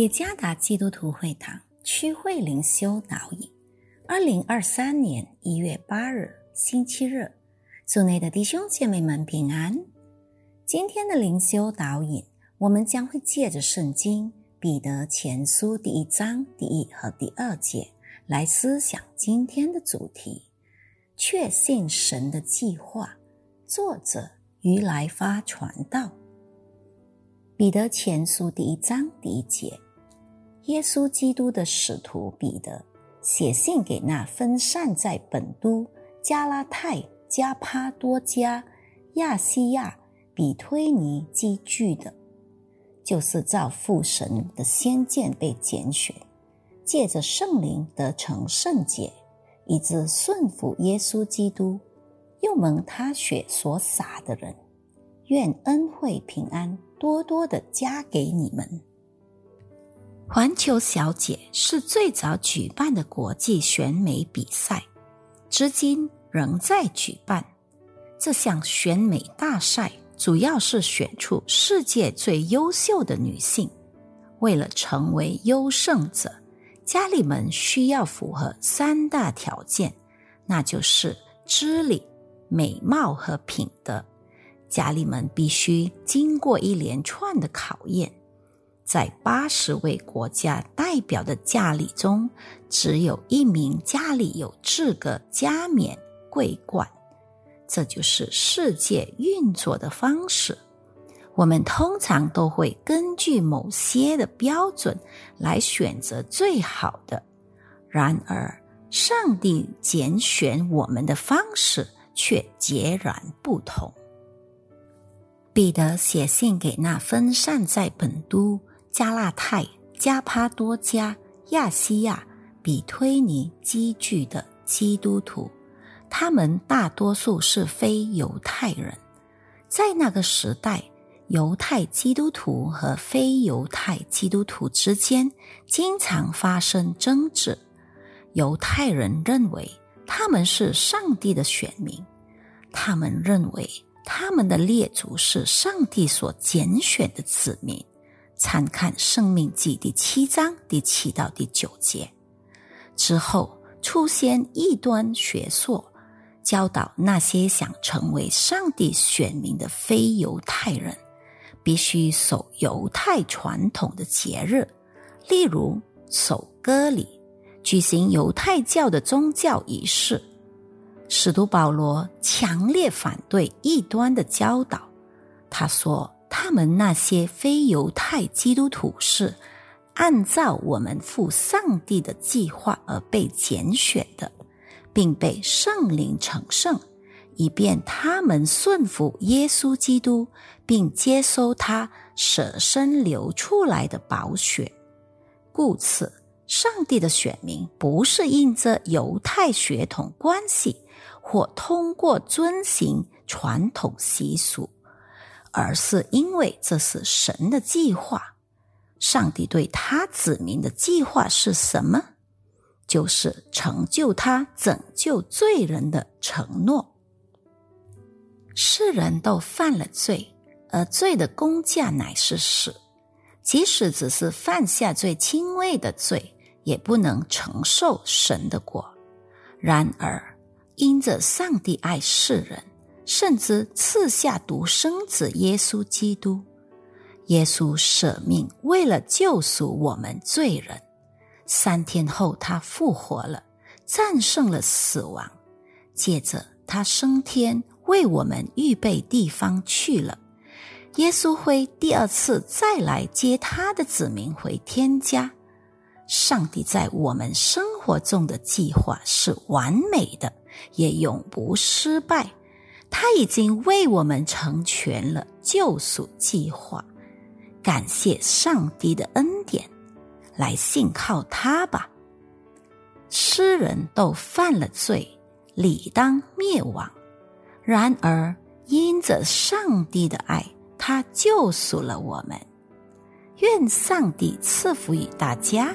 耶加达基督徒会堂区会灵修导引，二零二三年一月八日星期日，组内的弟兄姐妹们平安。今天的灵修导引，我们将会借着圣经彼得前书第一章第一和第二节来思想今天的主题：确信神的计划。作者于来发传道。彼得前书第一章第一节，耶稣基督的使徒彼得写信给那分散在本都、加拉太、加帕多加、亚细亚、比推尼积聚的，就是照父神的先见被拣选，借着圣灵得成圣洁，以致顺服耶稣基督，又蒙他血所洒的人，愿恩惠平安。多多的加给你们。环球小姐是最早举办的国际选美比赛，至今仍在举办。这项选美大赛主要是选出世界最优秀的女性。为了成为优胜者，家里们需要符合三大条件，那就是知理、美貌和品德。家里们必须经过一连串的考验，在八十位国家代表的家里中，只有一名家里有资格加冕桂冠。这就是世界运作的方式。我们通常都会根据某些的标准来选择最好的，然而上帝拣选我们的方式却截然不同。彼得写信给那分散在本都、加纳泰、加帕多加、亚细亚、比推尼积聚的基督徒，他们大多数是非犹太人。在那个时代，犹太基督徒和非犹太基督徒之间经常发生争执。犹太人认为他们是上帝的选民，他们认为。他们的列祖是上帝所拣选的子民，参看《生命记》第七章第七到第九节。之后出现异端学说，教导那些想成为上帝选民的非犹太人，必须守犹太传统的节日，例如守割礼，举行犹太教的宗教仪式。使徒保罗强烈反对异端的教导。他说：“他们那些非犹太基督徒是按照我们父上帝的计划而被拣选的，并被圣灵成圣，以便他们顺服耶稣基督，并接收他舍身流出来的宝血。故此，上帝的选民不是因着犹太血统关系。”或通过遵行传统习俗，而是因为这是神的计划。上帝对他子民的计划是什么？就是成就他拯救罪人的承诺。世人都犯了罪，而罪的工价乃是死。即使只是犯下最轻微的罪，也不能承受神的果。然而，因着上帝爱世人，甚至赐下独生子耶稣基督，耶稣舍命为了救赎我们罪人。三天后，他复活了，战胜了死亡。接着，他升天，为我们预备地方去了。耶稣会第二次再来接他的子民回天家。上帝在我们生活中的计划是完美的。也永不失败。他已经为我们成全了救赎计划。感谢上帝的恩典，来信靠他吧。诗人都犯了罪，理当灭亡。然而因着上帝的爱，他救赎了我们。愿上帝赐福于大家。